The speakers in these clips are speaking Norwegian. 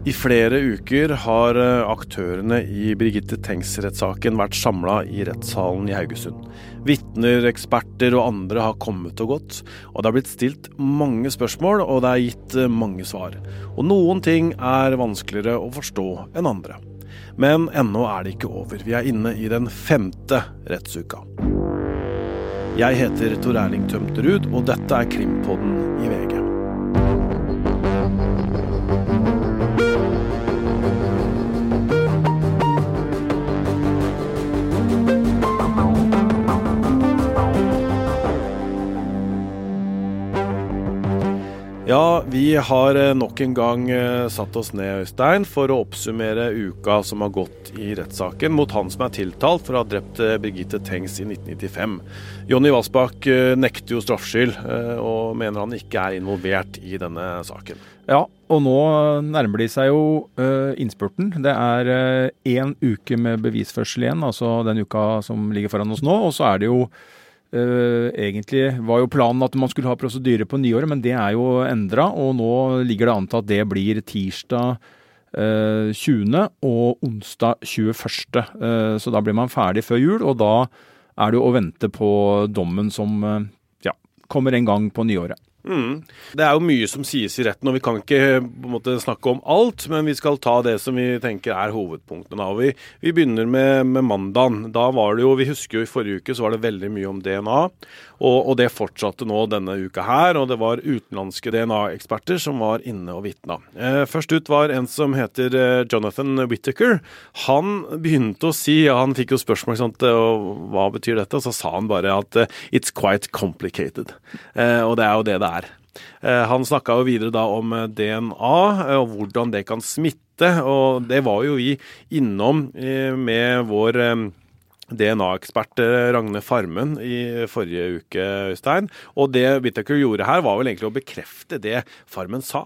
I flere uker har eh, aktørene i Birgitte Tengs-rettssaken vært samla i rettssalen i Haugesund. Vitner, eksperter og andre har kommet og gått, og det har blitt stilt mange spørsmål, og det er gitt eh, mange svar. Og noen ting er vanskeligere å forstå enn andre. Men ennå er det ikke over. Vi er inne i den femte rettsuka. Jeg heter Tor Erling Tømterud, og dette er Krimpodden i VG. Vi har eh, nok en gang eh, satt oss ned, Øystein, for å oppsummere uka som har gått i rettssaken mot han som er tiltalt for å ha drept eh, Birgitte Tengs i 1995. Jonny Vassbakk nekter jo straffskyld, og mener han ikke er involvert i denne saken. Ja, og nå nærmer de seg jo innspurten. Det er én uke med bevisførsel igjen, altså den uka som ligger foran oss nå. Og så er det jo Uh, egentlig var jo planen at man skulle ha prosedyre på nyåret, men det er jo endra. Og nå ligger det an til at det blir tirsdag uh, eh, 20. og onsdag 21. Uh, så da blir man ferdig før jul, og da er det jo å vente på dommen som ja, kommer en gang på nyåret. Mm. Det er jo mye som sies i retten, og vi kan ikke på en måte snakke om alt. Men vi skal ta det som vi tenker er hovedpunktene. Vi, vi, begynner med, med mandagen. Da var det jo, Vi husker jo i forrige uke så var det veldig mye om DNA. Og, og det fortsatte nå denne uka her. Og det var utenlandske DNA-eksperter som var inne og vitna. Eh, først ut var en som heter eh, Jonathan Whittaker. Han begynte å si, ja, han fikk jo spørsmål sant, og hva betyr dette, og så sa han bare at eh, it's quite complicated. Eh, og det er jo det det. Eh, han snakka jo videre da om eh, DNA eh, og hvordan det kan smitte, og det var jo vi innom med vår DNA-ekspert Ragne Farmen i forrige uke, Øystein. Og det Whittaker gjorde her, var vel egentlig å bekrefte det Farmen sa.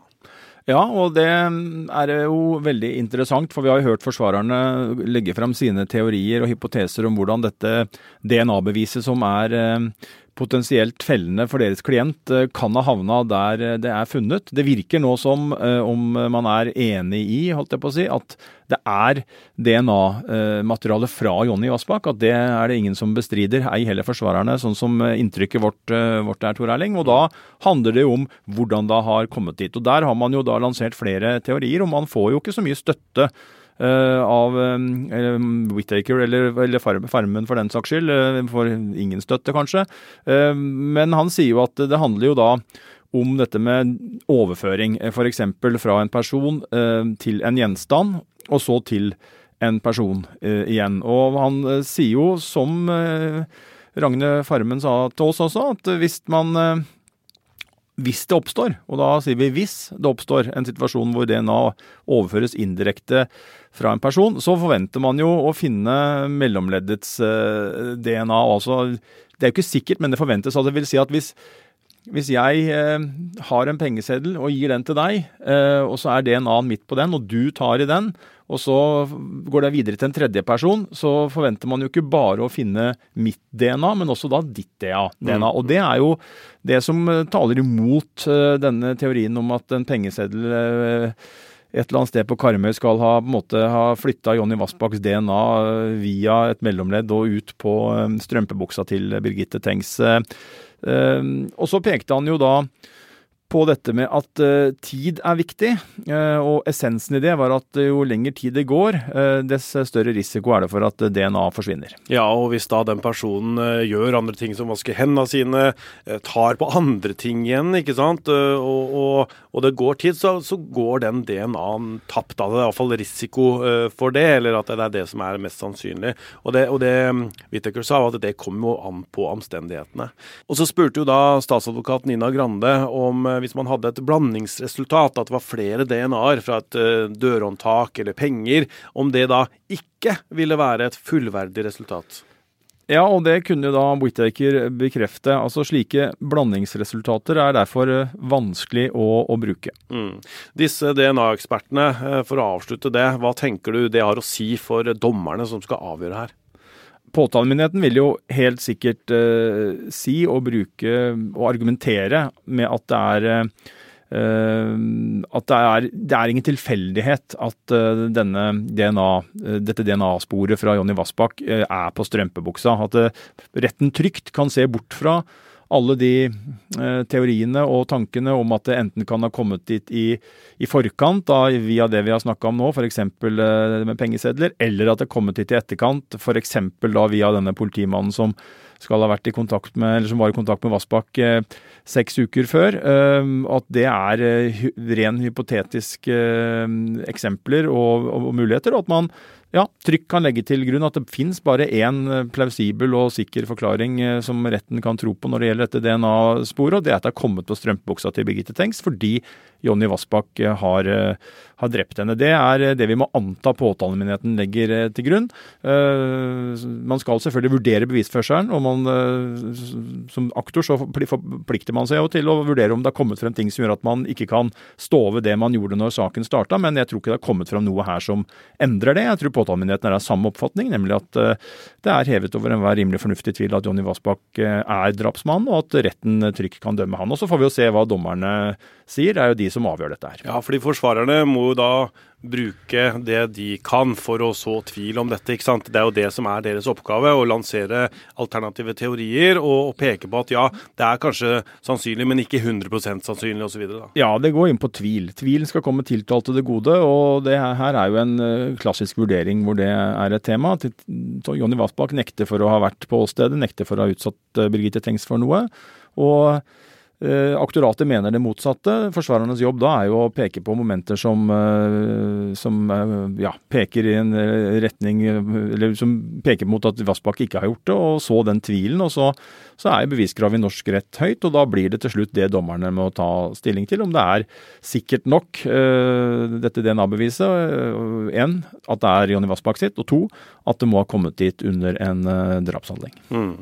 Ja, og det er jo veldig interessant, for vi har jo hørt forsvarerne legge fram sine teorier og hypoteser om hvordan dette DNA-beviset som er potensielt fellende for deres klient eh, kan ha havna der eh, det er funnet. Det virker nå som eh, om man er enig i holdt jeg på å si, at det er DNA-materiale fra Jonny Vassbakk. At det er det ingen som bestrider, ei heller forsvarerne, sånn som inntrykket vårt, vårt er, Tor Erling. Og da handler det jo om hvordan det har kommet dit. Og der har man jo da lansert flere teorier, og man får jo ikke så mye støtte av uh, Whittaker eller, eller Farmen for den saks skyld. Uh, får ingen støtte, kanskje. men han sier jo at det handler jo da om dette med overføring. F.eks. fra en person til en gjenstand, og så til en person igjen. Og han sier jo, som Ragne Farmen sa til oss også, at hvis man hvis det oppstår, og da sier vi hvis det oppstår en situasjon hvor DNA overføres indirekte fra en person, så forventer man jo å finne mellomleddets eh, DNA. Altså, det er jo ikke sikkert, men det forventes. Altså, det vil si at hvis, hvis jeg eh, har en pengeseddel og gir den til deg, eh, og så er DNA-en midt på den, og du tar i den, og så går det videre til en tredje person, så forventer man jo ikke bare å finne mitt DNA, men også da ditt DNA. Mm. Og det er jo det som taler imot uh, denne teorien om at en pengeseddel uh, et eller annet sted på Karmøy skal ha, på en måte, ha flytta Jonny Vassbakks DNA eh, via et mellomledd og ut på strømpebuksa til Birgitte Tengs. Og så pekte han jo da på dette med at uh, tid er viktig. Uh, og essensen i det var at jo lenger tid det går, dess større risiko er det for at DNA forsvinner. Ja, og hvis da den personen gjør andre ting som vasker hendene sine, tar på andre ting igjen, ikke sant, og, og, og det går tid, så, så går den DNA-en tapt. Da. Det er iallfall risiko for det, eller at det er det som er mest sannsynlig. Og det, og det Whittaker sa, var at det kommer jo an på omstendighetene. Og så spurte jo da statsadvokat Nina Grande om hvis man hadde et blandingsresultat, at det var flere DNA-er fra et uh, dørhåndtak eller penger, om det da ikke ville være et fullverdig resultat? Ja, og det kunne da Whittaker bekrefte. Altså Slike blandingsresultater er derfor eh, vanskelig å, å bruke. Mm. Disse DNA-ekspertene, eh, for å avslutte det, hva tenker du det har å si for dommerne som skal avgjøre her? Påtalemyndigheten vil jo helt sikkert eh, si og bruke og argumentere med at det er eh, at det er, det er, ingen tilfeldighet at denne DNA, dette DNA-sporet fra Jonny Vassbakk er på strømpebuksa. At retten trygt kan se bort fra alle de eh, teoriene og tankene om at det enten kan ha kommet dit i, i forkant da, via det vi har snakka om nå, f.eks. Eh, med pengesedler, eller at det har kommet dit i etterkant, f.eks. da via denne politimannen som skal ha vært i kontakt med, eller som var i kontakt med Vassbakk eh, seks uker før. Eh, at det er eh, ren hypotetiske eh, eksempler og, og, muligheter, og at man ja, trykk kan legge til grunn at det finnes bare én eh, plausibel og sikker forklaring eh, som retten kan tro på når det gjelder dette DNA-sporet, og det er at det er kommet på strømpebuksa til Birgitte Tengs fordi Jonny Vassbakk eh, har, har, drept henne. Det er det vi må anta påtalemyndigheten legger til grunn. Man skal selvfølgelig vurdere bevisførselen, og man, som aktor så forplikter man seg jo til å vurdere om det har kommet frem ting som gjør at man ikke kan stå ved det man gjorde når saken starta, men jeg tror ikke det har kommet frem noe her som endrer det. Jeg tror påtalemyndigheten er av samme oppfatning, nemlig at eh, det er hevet over enhver rimelig fornuftig tvil at Jonny Vassbakk eh, er drapsmann, og at retten trygt kan dømme han. Og Så får vi jo se hva dommerne sier. Det er jo de som avgjør dette her. Ja, fordi forsvarerne må jo da bruke det de kan for å så tvil om dette. ikke sant? Det er jo det som er deres oppgave, å lansere alternative teorier og, og peke på at ja, det er kanskje sannsynlig, men ikke 100% sannsynlig osv. Ja, det går inn på tvil. Tvilen skal komme tiltalte til det gode, og det her er jo en eh, klassisk vurdering hvor det er et tema. Jonny Vassbakk nekter for å ha vært på åstedet, nekter for å ha utsatt eh, Birgitte Tengs for noe. og aktoratet mener det motsatte. Forsvarernes jobb da er jo å peke på momenter som, eh, som eh, ja, peker i en retning Eller som peker mot at Vassbakk ikke har gjort det, og så den tvilen. Og så, så er beviskravet i norsk rett høyt, og da blir det til slutt det dommerne må ta stilling til. Om det er sikkert nok, dette DNA-beviset. Én, at det er Jonny Vassbakk sitt. Og to, at det må ha kommet dit under en drapshandling. Mm.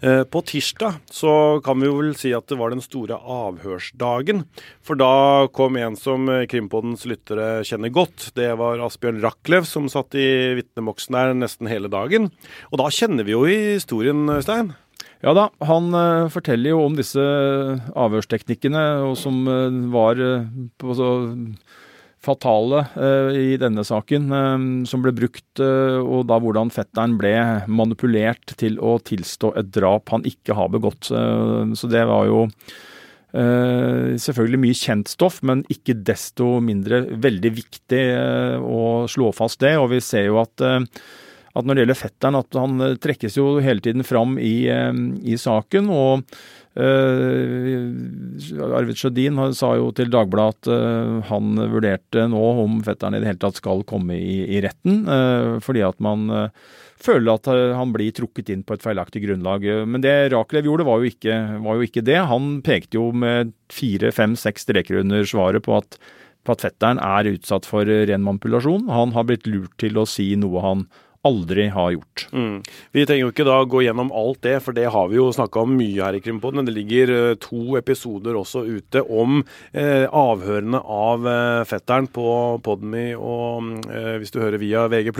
Eh, på tirsdag så kan vi vel si at det var den store avhørsdagen. For da kom en som Krimpodens lyttere kjenner godt. Det var Asbjørn Rachlew som satt i vitneboksen der nesten hele dagen. Og da kjenner vi jo historien, Stein. Ja da, han uh, forteller jo om disse avhørsteknikkene, og som uh, var på så fatale uh, i denne saken, uh, som ble brukt, uh, og da hvordan fetteren ble manipulert til å tilstå et drap han ikke har begått. så det var jo selvfølgelig mye kjent stoff, men ikke desto mindre veldig viktig å slå fast det. Og vi ser jo at at når det gjelder fetteren, at han trekkes jo hele tiden fram i, i saken. og Uh, Arvid Sjødin sa jo til Dagbladet at uh, han vurderte nå om fetteren i det hele tatt skal komme i, i retten, uh, fordi at man føler at han blir trukket inn på et feilaktig grunnlag. Men det Rakelev gjorde, var jo, ikke, var jo ikke det. Han pekte jo med fire, fem, seks streker under svaret på at, på at fetteren er utsatt for ren manipulasjon. Han har blitt lurt til å si noe han aldri har gjort. Mm. Vi trenger jo ikke da gå gjennom alt det, for det har vi jo snakka om mye her i Krimpodden. Det ligger uh, to episoder også ute om eh, avhørene av eh, fetteren på Podmy, og hvis du hører via VG+,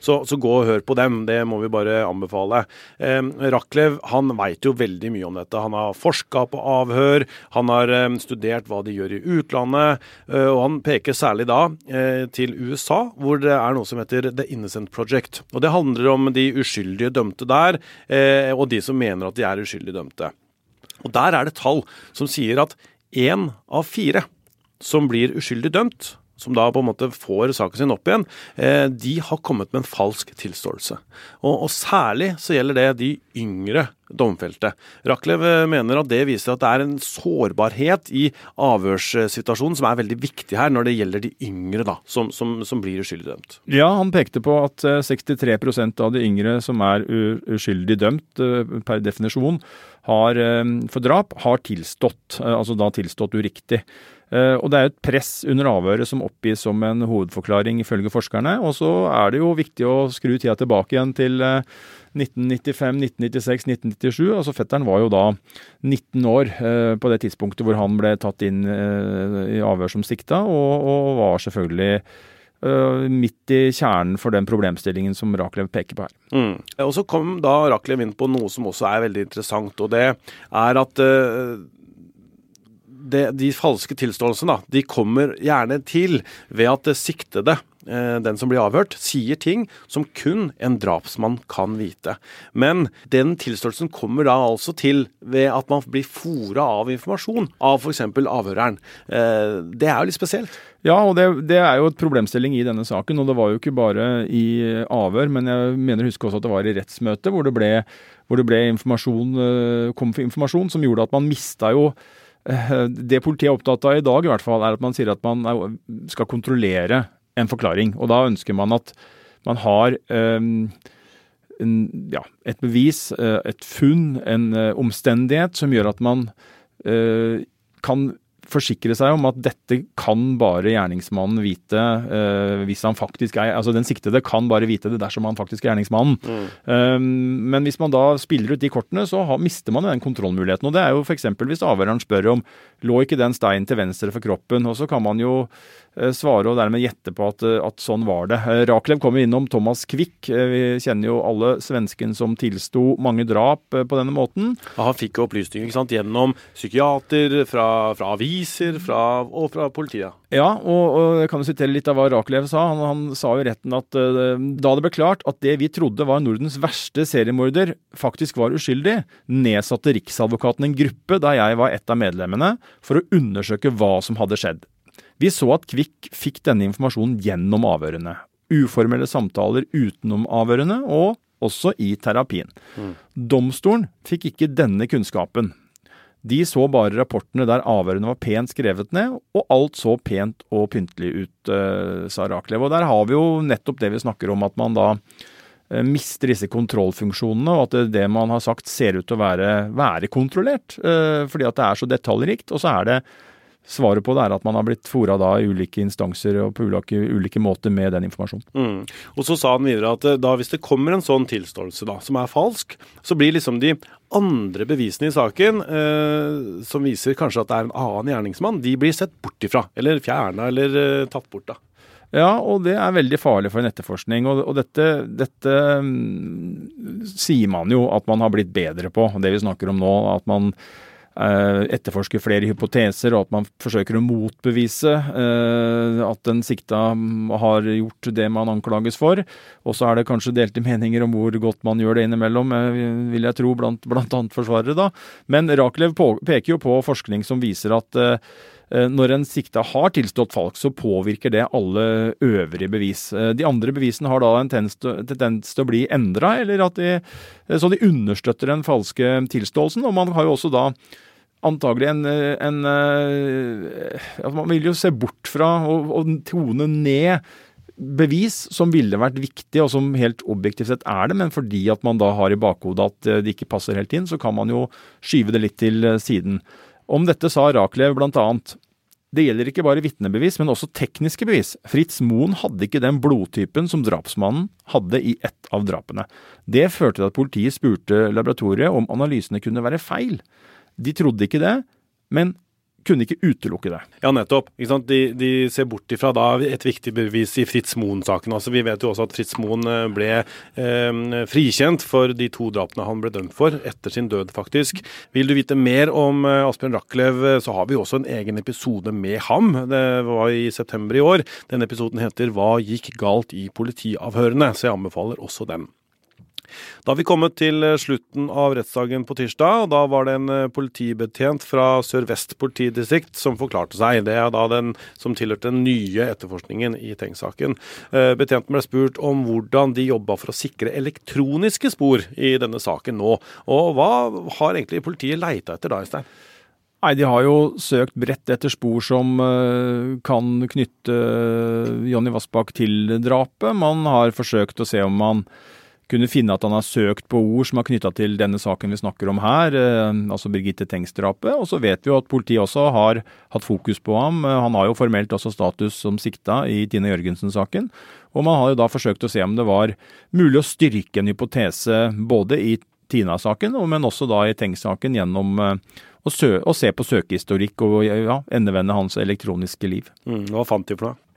så, så gå og hør på dem. Det må vi bare anbefale. Raklev han veit jo veldig mye om dette. Han har forska på avhør, han har studert hva de gjør i utlandet, og han peker særlig da til USA, hvor det er noe som heter The Innocent Project. Og Det handler om de uskyldige dømte der, eh, og de som mener at de er uskyldig dømte. Og Der er det tall som sier at én av fire som blir uskyldig dømt, som da på en måte får saken sin opp igjen, eh, de har kommet med en falsk tilståelse. Og, og særlig så gjelder det de yngre domfelte. Raklev eh, mener at det viser at det er en sårbarhet i avhørssituasjonen som er veldig viktig her når det gjelder de yngre da, som, som, som blir uskyldig dømt. Ja, han pekte på at 63 eh, av de yngre som er uskyldig dømt per definisjon har, for drap, har tilstått, altså da tilstått uriktig. Eh, og det er jo et press under avhøret som oppgis som en hovedforklaring ifølge forskerne. Og så er det jo viktig å skru tida tilbake igjen til 1995, 1996, 1997. Altså Fetteren var jo da 19 år eh, på det tidspunktet hvor han ble tatt inn eh, i avhør som sikta, og, og var selvfølgelig midt i kjernen for den problemstillingen som Raklev peker på her. Mm. Og Så kom da Raklev inn på noe som også er veldig interessant, og det er at det, de falske tilståelsene de kommer gjerne til ved at det siktede Eh, den som blir avhørt, sier ting som kun en drapsmann kan vite. Men den tilståelsen kommer da altså til ved at man blir fora av informasjon av f.eks. avhøreren. Eh, det er jo litt spesielt. Ja, og det, det, er jo et problemstilling i denne saken. Og det var jo ikke bare i avhør, men jeg mener å huske også at det var i rettsmøte hvor det ble, hvor det ble informasjon, eh, kom for informasjon som gjorde at man mista jo det politiet er opptatt av i dag, i hvert fall, er at man sier at man skal kontrollere en forklaring. Og da ønsker man at man har um, en, ja, et bevis, eh, et funn, en omstendighet som gjør at man kan forsikre seg om at dette kan bare gjerningsmannen vite uh, hvis han faktisk er Altså den siktede kan bare vite det dersom han faktisk er gjerningsmannen. Mm. Um, men hvis man da spiller ut de kortene, så har, mister man den kontrollmuligheten. Og det er jo f.eks. hvis avhøreren spør om lå ikke den steinen til venstre for kroppen, og så kan man jo uh, svare og dermed gjette på at, at sånn var det. Raklev kommer innom Thomas Quick. vi kjenner jo alle svensken som tilsto mange drap på denne måten. Ja, han fikk opplysninger gjennom psykiater, fra, fra avis aviser fra, og fra politiet. Ja, og, og, jeg kan jo sitere litt av hva Rakelev sa. Han, han sa jo retten at uh, da det ble klart at det vi trodde var Nordens verste seriemorder, faktisk var uskyldig, nedsatte Riksadvokaten en gruppe der jeg var et av medlemmene, for å undersøke hva som hadde skjedd. Vi så at Kvikk fikk denne informasjonen gjennom avhørene. Uformelle samtaler utenom avhørene, og også i terapien. Mm. Domstolen fikk ikke denne kunnskapen. De så bare rapportene der avhørene var pent skrevet ned, og alt så pent og pyntelig ut, uh, sa Raklev. Og der har vi jo nettopp det vi snakker om, at man da uh, mister disse kontrollfunksjonene, og at det, man har sagt ser ut til å være, være kontrollert. Uh, fordi at det er så detaljrikt. Og så er det Svaret på det er at man har blitt fora da i ulike instanser og på ulike, ulike måter med den informasjonen. Mm. Og Så sa han videre at eh, da hvis det kommer en sånn tilståelse da, som er falsk, så blir liksom de andre bevisene i saken eh, som viser kanskje at det er en annen gjerningsmann, de blir sett bort ifra. Eller fjerna eller eh, tatt bort. da. Ja, og det er veldig farlig for en etterforskning. Og, og dette, dette um, sier man jo at man har blitt bedre på, det vi snakker om nå. At man Eh, etterforsker flere hypoteser, og at man forsøker å motbevise eh, at den sikta har gjort det man anklages for. Og så er det kanskje delte meninger om hvor godt man gjør det innimellom, eh, vil jeg tro, blant, blant annet forsvarere. da. Men Rakelev peker jo på forskning som viser at når en sikta har tilstått falsk, så påvirker det alle øvrige bevis. De andre bevisene har da en tendens til å bli endra, så de understøtter den falske tilståelsen. Og man har jo også da antagelig en, en, at Man vil jo se bort fra og, tone ned bevis som ville vært viktig, og som helt objektivt sett er det, men fordi at man da har i bakhodet at det ikke passer helt inn, så kan man jo skyve det litt til siden. Om dette sa Raklev blant annet det gjelder ikke bare vitnebevis, men også tekniske bevis. Fritz Moen hadde ikke den blodtypen som drapsmannen hadde i ett av drapene. Det førte til at politiet spurte laboratoriet om analysene kunne være feil. De trodde ikke det, men kunne ikke utelukke det. Ja, nettopp. De, de, ser bort ifra da et viktig bevis i Fritz Moen-saken. Altså, vi vet jo også at Fritz Moen eh, ble eh, frikjent for de to drapene han ble dømt for, etter sin død, faktisk. Vil du vite mer om eh, Asbjørn Rachlew, eh, så har vi også en egen episode med ham. Det var i september i år. Den episoden heter Hva gikk galt i politiavhørene? Så jeg anbefaler også den. Da har vi kommet til eh, slutten av rettsdagen på tirsdag. og Da var det en eh, politibetjent fra Sør-Vest politidistrikt som forklarte seg. Det er da den som tilhørte den nye etterforskningen i Tengs-saken. Eh, betjenten ble spurt om hvordan de jobba for å sikre elektroniske spor i denne saken nå. Og hva har egentlig politiet leita etter da, Øystein? Nei, De har jo søkt bredt etter spor som kan knytte Jonny Vassbakk til drapet. Man har forsøkt å se om man kunne finne at han har søkt på ord som er knytta til denne saken vi snakker om her, eh, altså Birgitte Tengs-drapet. Og så vet vi jo at politiet også har hatt fokus på ham. Eh, han har jo formelt også status som sikta i Tine Jørgensen-saken. Og man har jo da forsøkt å se om det var mulig å styrke en hypotese både i Tina-saken, men også da i Tengs-saken gjennom eh, å, se på søkehistorikk og ja, endevende hans elektroniske liv. Mm, hva fant de for noe?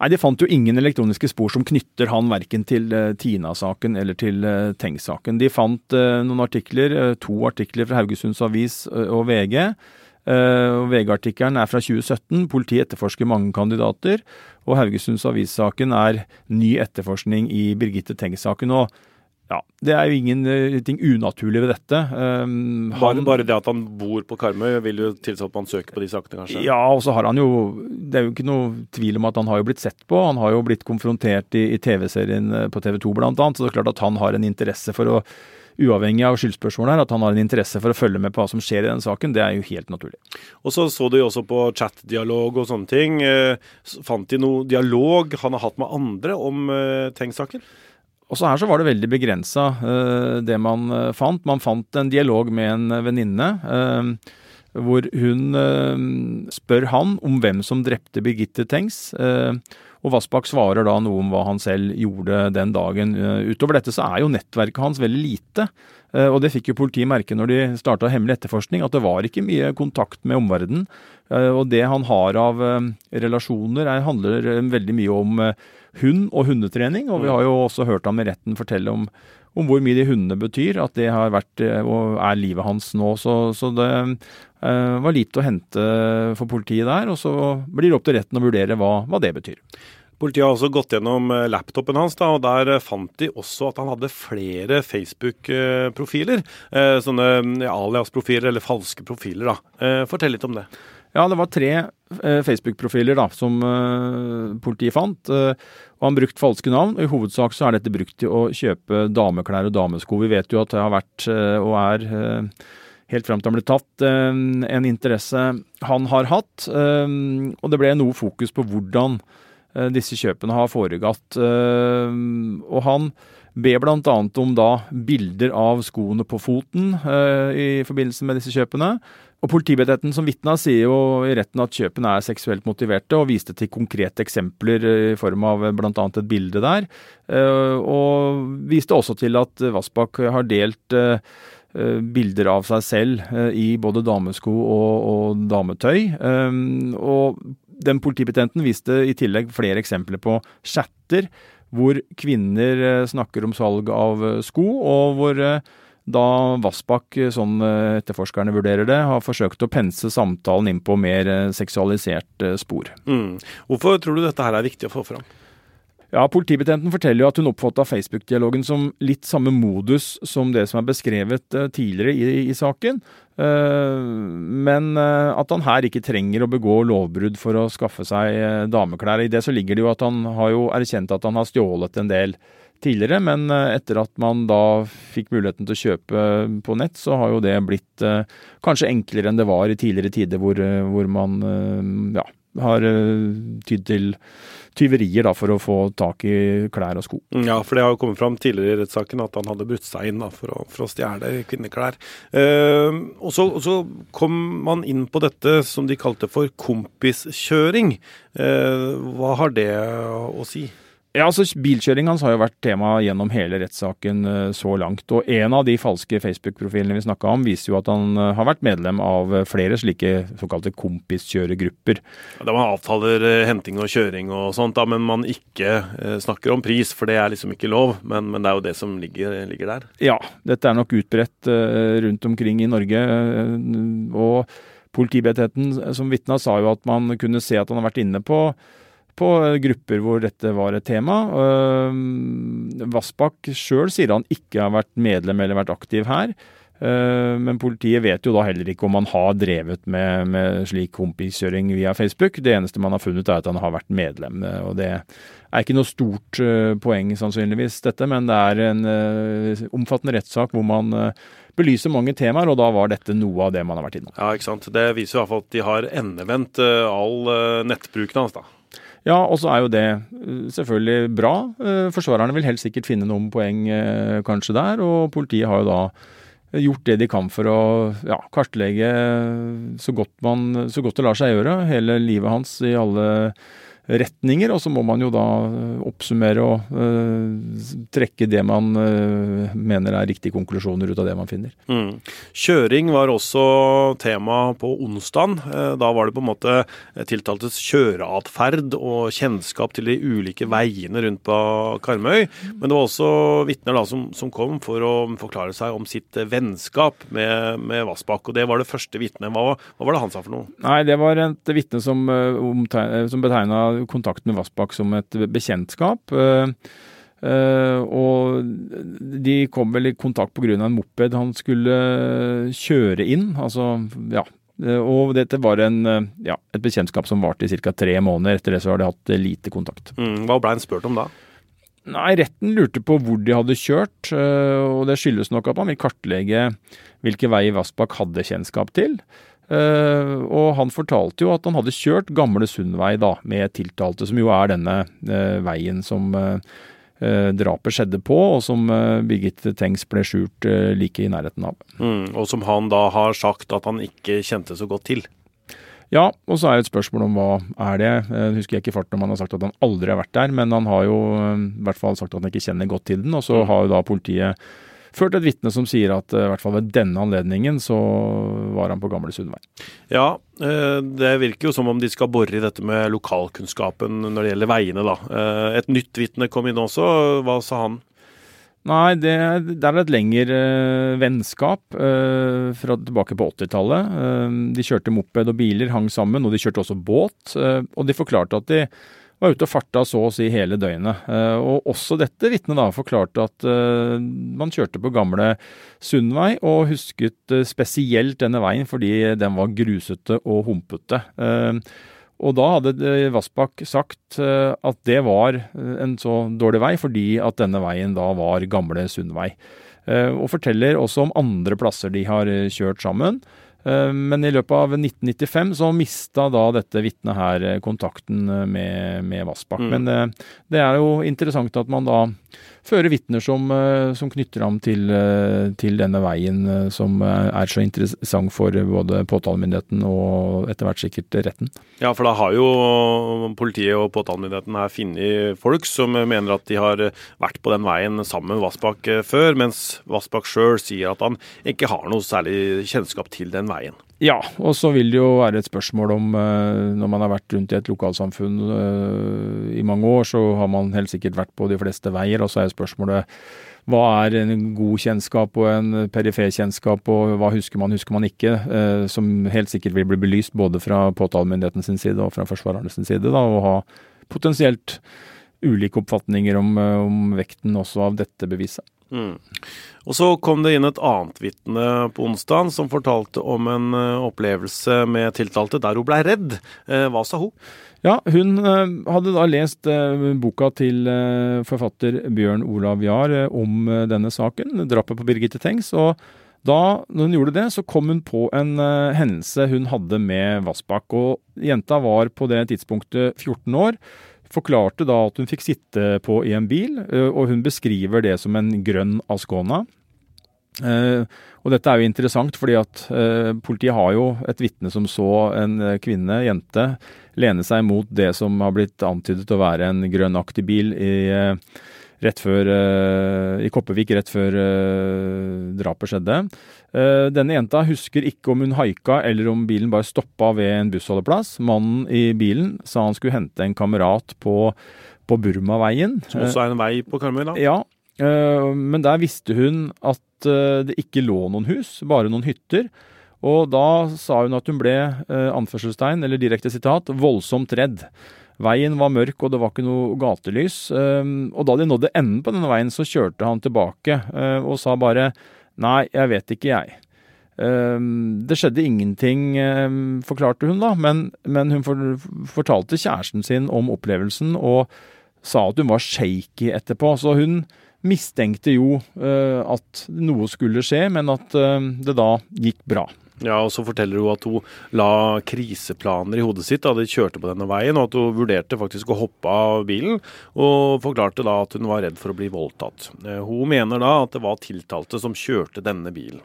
Nei, De fant jo ingen elektroniske spor som knytter han verken til uh, Tina-saken eller til uh, Tengs-saken. De fant uh, noen artikler, to artikler fra Haugesunds Avis og VG, VG-artikkelen er fra 2017. Politiet etterforsker mange kandidater. Og Haugesunds Avis-saken er ny etterforskning i Birgitte Tengs-saken. Og ja, Det er jo ingenting unaturlig ved dette. Um, han, bare, det at han bor på Karmøy vil jo tilsi at man søker på de sakene, kanskje? Ja, og så har han jo Det er jo ikke noe tvil om at han har jo blitt sett på. Han har jo blitt konfrontert i, i TV-serien eh, på TV 2 bl.a. Så det er klart at han har en interesse for å uavhengig av skyldspørsmålet her, at han har en interesse for å følge med på hva som skjer i den saken, det er jo helt naturlig. Og så så du jo også på chat-dialog og sånne ting. Eh, fant de noe dialog han har hatt med andre om Tengs-saken? Også her så var det veldig begrensa, uh, det man uh, fant. Man fant en dialog med en venninne. Uh, hvor hun spør han om hvem som drepte Birgitte Tengs. og Vassbakk svarer da noe om hva han selv gjorde den dagen. utover dette så er jo nettverket hans veldig lite. og det fikk jo politiet merke når de starta hemmelig etterforskning, at det var ikke mye kontakt med omverdenen. og det han har av relasjoner, er, handler veldig mye om hund og hundetrening. Og vi mm. har jo også hørt ham i retten fortelle om, om, hvor mye de hundene betyr. At det har vært eh, og er livet hans nå. Så, så det uh, var lite å hente for politiet der. Og så blir det opp til retten å vurdere hva, hva det betyr. Politiet har også gått gjennom eh, laptopen hans, da, og der fant de også at han hadde flere Facebook-profiler. Sånne alias-profiler, eller falske profiler. da. Fortell litt om det. Ja, det var tre eh, Facebook-profiler da, som eh, politiet fant. Eh, og han brukt falske navn. og I hovedsak så er dette brukt til å kjøpe dameklær og damesko. Vi vet jo at det har vært og er helt fram til han ble tatt, en interesse han har hatt. Og det ble noe fokus på hvordan disse kjøpene har foregått. Og han ber bl.a. om da bilder av skoene på foten i forbindelse med disse kjøpene. Og Politibetjenten som vitna sier jo i retten at kjøpene er seksuelt motiverte, og viste til konkrete eksempler i form av bl.a. et bilde der. Eh, og viste også til at Vassbakk har delt eh, bilder av seg selv eh, i både damesko og, og dametøy. Og den politibetjenten viste i tillegg flere eksempler på chatter hvor kvinner snakker om salg av sko, og hvor da Vassbakk, sånn eh, etterforskerne vurderer det, har forsøkt å pense samtalen inn på mer eh, seksualisert eh, spor. Mm. Hvorfor tror du dette her er viktig å få fram? Ja, Politibetjenten forteller jo at hun oppfatta Facebook-dialogen som litt samme modus som det som er beskrevet tidligere i, i saken, men at han her ikke trenger å begå lovbrudd for å skaffe seg dameklær. I det så ligger det jo at han har jo erkjent at han har stjålet en del tidligere, men eh, etter at man da fikk muligheten til å kjøpe på nett, så har jo det blitt eh, kanskje enklere enn det var i tidligere tider hvor, eh, hvor man ja, har tydd til tyverier da, for å få tak i klær og sko. Ja, for det har jo kommet fram tidligere i rettssaken at han hadde brutt seg inn da, for, å, for å stjele kvinneklær. Eh, og, så, og, så, kom man inn på dette som de kalte for kompiskjøring. Eh, hva har det å si? Ja, altså Bilkjøring hans har jo vært tema gjennom hele rettssaken uh, så langt. og En av de falske Facebook-profilene vi snakka om, viser jo at han uh, har vært medlem av uh, flere slike såkalte kompiskjøregrupper. Da man avtaler henting og kjøring og sånt, da, men man ikke snakker om pris, for det er liksom ikke lov. Men, men det er jo det som ligger, ligger der. Ja, dette er nok utbredt rundt omkring i Norge. og Politibetjenten som vitna sa jo at man kunne se at han har vært inne på på grupper hvor dette var et tema. Vassbakk sjøl sier han ikke har vært medlem eller vært aktiv her. Men politiet vet jo da heller ikke om han har drevet med, med, slik kompiskjøring via Facebook. Det eneste man har funnet er at han har vært medlem. og Det er ikke noe stort poeng sannsynligvis, dette, men det er en omfattende rettssak hvor man belyser mange temaer, og da var dette noe av det man har vært innom. Ja, ikke sant. Det viser i hvert fall at de har endevendt all nettbruken hans, da. Ja, og så er jo det eh, selvfølgelig bra. Eh, forsvarerne vil helt sikkert finne noen poeng eh, kanskje der, og politiet har jo da gjort det de kan for å ja, kartlegge så godt, man, så godt det lar seg gjøre hele livet hans i alle retninger, og så må man jo da eh, oppsummere og uh, trekke det man uh, mener er riktige konklusjoner ut av det man finner. Mm. Kjøring var også tema på onsdag. Da var det på en måte tiltaltes kjøreatferd og kjennskap til de ulike veiene rundt på Karmøy. Men det var også vitner som, som, kom for å forklare seg om sitt vennskap med, med Vassbakk. Og det var det første vitnet. Hva, hva, var det han sa for noe? Nei, Det var et vitne som, som betegna kontakten med Vassbakk som et bekjentskap. Eh, eh, og de kom vel i kontakt pga. en moped han skulle kjøre inn. Altså, ja. Og dette var en, ja, et bekjentskap som varte i ca. tre måneder. Etter det så har de hatt lite kontakt. Mm, hva ble han spurt om da? Nei, Retten lurte på hvor de hadde kjørt, eh, og det skyldes nok at man vil kartlegge hvilke veier Vassbakk hadde kjennskap til. Uh, og han fortalte jo at han hadde kjørt Gamle Sundvei da, med tiltalte, som jo er denne uh, veien som uh, drapet skjedde på, og som Birgitte Tengs ble skjult like i nærheten av. Mm, og som han da har sagt at han ikke kjente så godt til? Ja, og så er det et spørsmål om hva er det. Jeg husker jeg ikke farten om han har sagt at han aldri har vært der, men han har jo i hvert fall sagt at han ikke kjenner godt til den. Og så mm. har jo da politiet ført et vitne som sier at eh, i hvert fall ved denne anledningen så var han på Gamle Sundvei. Ja, eh, det virker jo som om de skal bore i dette med lokalkunnskapen når det gjelder veiene, da. Eh, et nytt vitne kom inn også. Hva sa han? Nei, det, det, er et lengre vennskap uh, fra tilbake på 80-tallet. Uh, de kjørte moped og biler, hang sammen, og de kjørte også båt. og de forklarte at de var ute og farta så å si hele døgnet. Eh, og også dette vitnet da forklarte at eh, man kjørte på gamle Sundvei, og husket eh, spesielt denne veien fordi den var grusete og humpete. Og da hadde Vassbakk sagt at det var en så dårlig vei fordi at denne veien da var gamle Sundvei. Og forteller også om andre plasser de har kjørt sammen. Eh, men i løpet av 1995 så mista da dette vitnet her eh, kontakten eh, med, med Vassbakk. Mm. Men det, er jo interessant at man da fører vitner som, som, knytter ham til, til, denne veien som er så interessant for både påtalemyndigheten og etter hvert sikkert retten. Ja, for da har jo politiet og påtalemyndigheten her funnet folk som mener at de har vært på den veien sammen med Vassbakk før, mens Vassbakk sjøl sier at han ikke har noe særlig kjennskap til den veien. Ja, og så vil det jo være et spørsmål om eh, Når man har vært rundt i et lokalsamfunn eh, i mange år, så har man helt sikkert vært på de fleste veier. Og så er spørsmålet hva er en god kjennskap og en perifer kjennskap, og hva husker man, husker man ikke? Eh, som helt sikkert vil bli belyst både fra påtalemyndigheten sin side og fra forsvarerne sin side. Da, og ha potensielt ulike oppfatninger om, om vekten også av dette beviset. Mm. Og Så kom det inn et annet vitne på onsdag som fortalte om en eh, opplevelse med tiltalte der hun blei redd. Eh, hva sa hun? Ja, Hun eh, hadde da lest boka til forfatter Bjørn Olav Jahr om denne saken, drapet på Birgitte Tengs. og da når hun gjorde det, så kom hun på en hendelse hun hadde med Vassbakk. og Jenta var på det tidspunktet 14 år forklarte da at hun fikk sitte på i en bil, eh, og hun beskriver det som en grønn Ascona. Uh, og dette er jo interessant, fordi at uh, politiet har jo et vitne som så en kvinne, jente, lene seg mot det som har blitt antydet å være en grønn aktiv-bil i rett før, uh, i Kopervik rett før uh, drapet skjedde. Uh, denne jenta husker ikke om hun haika eller om bilen bare stoppa ved en bussholdeplass. Mannen i bilen sa han skulle hente en kamerat på, på Burmaveien. Som også er en vei på Karmøy, da? Ja. Men der visste hun at det ikke lå noen hus, bare noen hytter. Og da sa hun at hun ble, anførselstegn, eller direkte sitat, voldsomt redd. Veien var mørk, og det var ikke noe gatelys. Ehm, og da de nådde enden på denne veien, så kjørte han tilbake eh, og sa bare Nei, jeg vet ikke, jeg. Ehm, det skjedde ingenting, ehm, forklarte hun da, men, men hun fortalte kjæresten sin om opplevelsen og sa at hun var shaky etterpå. Så hun mistenkte jo eh, at noe skulle skje, men at det da gikk bra. Ja, og Så forteller hun at hun la kriseplaner i hodet sitt da de kjørte på denne veien, og at hun vurderte faktisk å hoppe av bilen, og forklarte da at hun var redd for å bli voldtatt. Eh, hun mener da at det var tiltalte som kjørte denne bilen.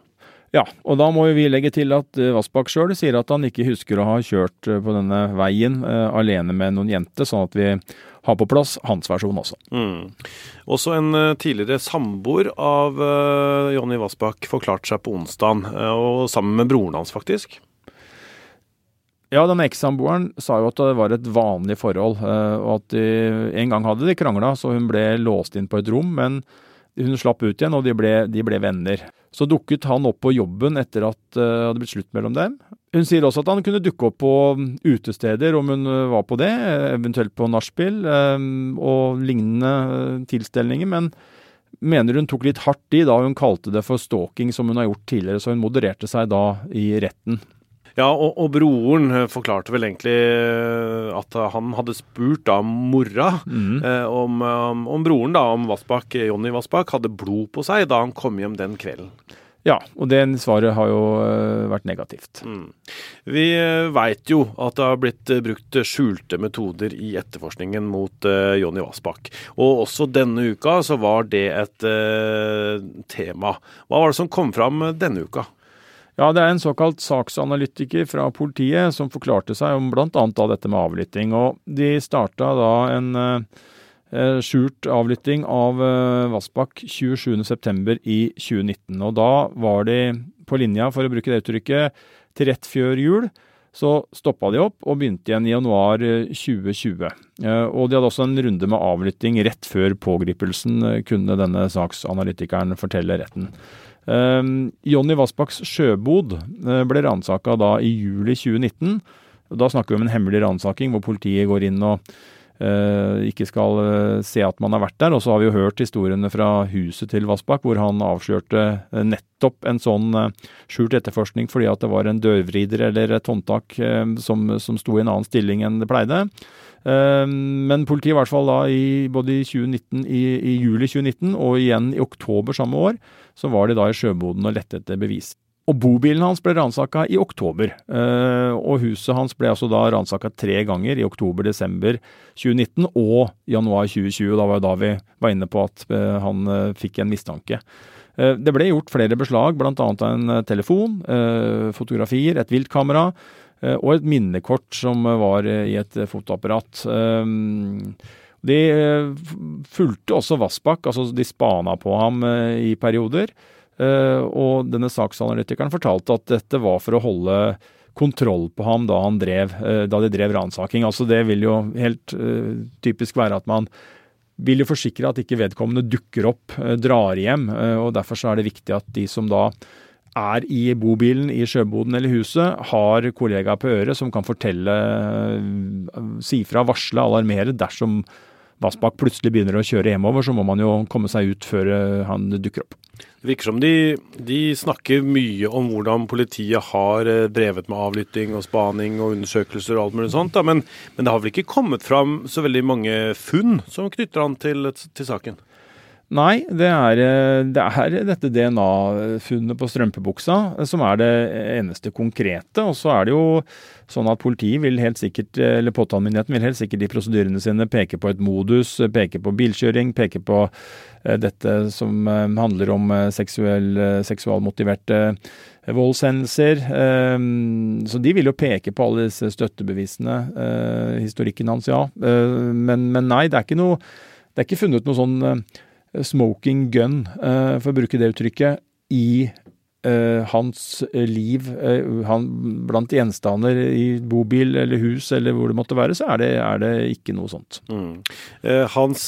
Ja, og da må vi legge til at uh, Vassbakk sjøl sier at han ikke husker å ha kjørt uh, på denne veien alene med noen jente, sånn at vi har på plass hans versjon også. Mm. Også en tidligere samboer av Jonny Vassbakk forklarte seg på onsdag, og sammen med broren hans, faktisk. Ja, denne ekssamboeren sa jo at det var et vanlig forhold, og at de, en gang hadde de krangla, så hun ble låst inn på et rom. men hun slapp ut igjen, og de ble, de ble venner. Så dukket han opp på jobben etter at det uh, hadde blitt slutt mellom dem. Hun sier også at han kunne dukke opp på utesteder om hun uh, var på det, eventuelt på nachspiel um, og lignende tilstelninger, men mener hun tok litt hardt i da hun kalte det for stalking, som hun har gjort tidligere, så hun modererte seg da i retten. Ja, og, og, broren eh, forklarte vel egentlig eh, at han hadde spurt da mora mm. eh, om, om, broren, da, om Vassbakk, Jonny Vassbakk, hadde blod på seg da han kom hjem den kvelden. Ja, og det svaret har jo uh, vært negativt. Mm. Vi uh, veit jo at det har blitt uh, brukt skjulte metoder i etterforskningen mot uh, Jonny Vassbakk. Og også denne uka så var det et tema. Hva var det som kom fram denne uka? Ja, det er en såkalt saksanalytiker fra politiet som forklarte seg om bl.a. dette med avlytting. Og de starta da en eh, skjult avlytting av eh, Vassbakk 27.9. i 2019. Og da var de på linja, for å bruke det uttrykket, til rett før jul. Så stoppa de opp og begynte igjen i januar 2020. Og de hadde også en runde med avlytting rett før pågripelsen, kunne denne saksanalytikeren fortelle retten. Um, Jonny Vassbakks sjøbod uh, ble ransaka da i juli 2019. Da snakker vi om en hemmelig ransaking hvor politiet går inn og uh, ikke skal uh, se at man har vært der. Og så har vi jo hørt historiene fra huset til Vassbakk hvor han avslørte nettopp en sånn skjult etterforskning fordi at det var en dørvrider eller et håndtak som, som sto i en annen stilling enn det pleide. Men politiet, i hvert fall da i både i, 2019, i, i juli 2019 og igjen i oktober samme år, så var de da i sjøboden og lette etter bevis. Og bobilen hans ble ransaka i oktober, eh, og huset hans ble altså da ransaka tre ganger, i oktober-desember 2019 og januar 2020. Da var jo da vi var inne på at eh, han eh, fikk en mistanke. Det ble gjort flere beslag, bl.a. av en telefon, fotografier, et viltkamera og et minnekort som var i et fotoapparat. De eh, fulgte også Vassbakk, altså de spana på ham eh, i perioder. Eh, og denne saksanalytikeren fortalte at dette var for å holde kontroll på ham da, han drev, da de drev ransaking. Altså det vil jo helt typisk være at man vil jo forsikre at ikke vedkommende dukker opp, drar hjem. og Derfor så er det viktig at de som da er i bobilen, i sjøboden eller huset, har kollegaer på øret som kan fortelle, si fra, varsle, alarmere dersom Vassbakk plutselig begynner å kjøre hjemover, så må man jo komme seg ut før eh, han dukker opp. Det virker som de, de, snakker mye om hvordan politiet har eh, drevet med avlytting og spaning og undersøkelser og alt mulig sånt. Men, men, det har vel ikke kommet fram så veldig mange funn som knytter an til, til saken? Nei, det er, eh, det er dette DNA-funnet på strømpebuksa som er det eneste konkrete. Og så er det jo sånn at politiet vil helt sikkert, eller påtalemyndigheten vil helt sikkert i prosedyrene sine peke på et modus, peke på bilkjøring, peke på eh, dette som eh, handler om seksuell, seksualmotiverte voldshendelser. Så de vil jo peke på alle disse støttebevisene. Historikken hans, ja. Men, men nei, det er ikke noe det er ikke funnet noe sånn smoking gun, eh, for å bruke det uttrykket, i Uh, hans liv uh, han, blant gjenstander i bobil eller hus eller hvor det måtte være, så er det, er det ikke noe sånt. Mm. Hans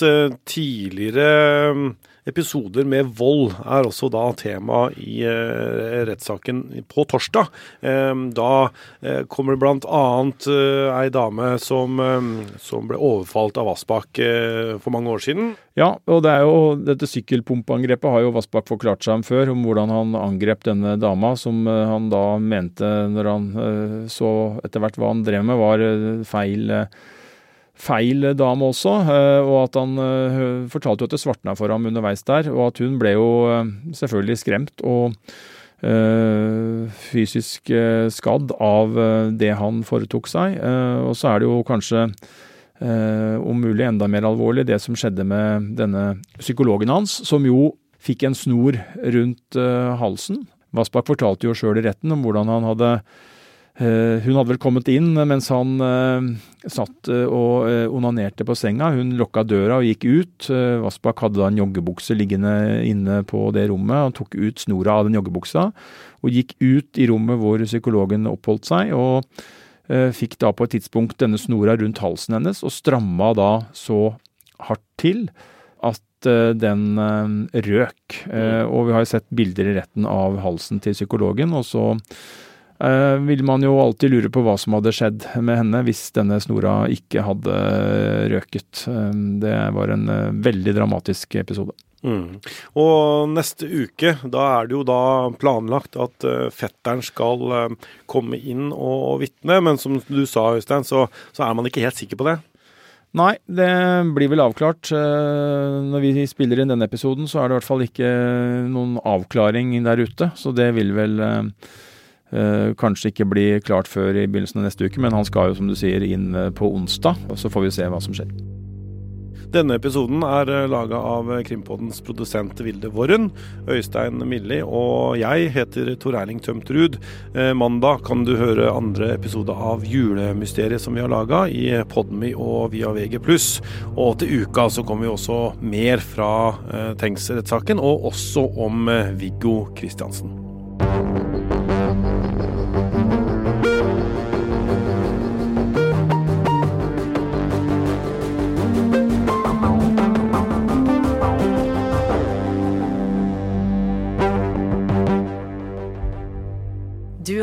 tidligere episoder med vold er også da tema i eh, rettssaken på torsdag. Eh, da eh, kommer det bl.a. Eh, ei dame som, som, ble overfalt av Vassbakk for mange år siden. Ja, og det er jo, dette sykkelpumpeangrepet har jo Vassbakk forklart seg om før, om hvordan han angrep denne dama, som han da mente, når han så etter hvert hva han drev med, var feil feil dame også, eh, og at han eh, fortalte jo at det svartna for ham underveis der, og at hun ble jo eh, selvfølgelig skremt og fysisk skadd av det han foretok seg. Og så er det jo kanskje om mulig enda mer alvorlig det som skjedde med denne psykologen hans, som jo fikk en snor rundt halsen Vassbakk fortalte jo sjøl i retten om hvordan han hadde Hun hadde vel kommet inn mens han eh, satt og onanerte på senga. Hun lukka døra og gikk ut. Vassbakk hadde da en joggebukse liggende inne på det rommet. Han tok ut snora av den joggebuksa og gikk ut i rommet hvor psykologen oppholdt seg. og Fikk da på et tidspunkt denne snora rundt halsen hennes og stramma da så hardt til at Eh, den eh, røk. Eh. Og vi har jo sett bilder i retten av halsen til psykologen. og så vil man jo alltid lure på hva som hadde skjedd med henne hvis denne snora ikke hadde røket. Det var en veldig dramatisk episode. Mm. Og neste uke, da er det jo da planlagt at fetteren skal komme inn og vitne, men som du sa, Øystein, så, så er man ikke helt sikker på det. Nei, det blir vel avklart. Eh, når vi spiller inn denne episoden, så er det i hvert fall ikke noen avklaring der ute. Så det vil vel eh, eh, kanskje ikke blir klart før i begynnelsen av neste uke. Men han skal jo, som du sier, inn på onsdag. Og så får vi se hva som skjer. Denne episoden er eh, laga av Krimpoddens produsent Vilde Worren, Øystein Milli og jeg heter Tor Erling Tømt Ruud. Eh, mandag kan du høre andre episode av Julemysteriet som vi har laga i Podmy og via VG+. Og til uka så kommer vi også mer fra eh, Tengs-rettssaken, og også om Viggo Kristiansen.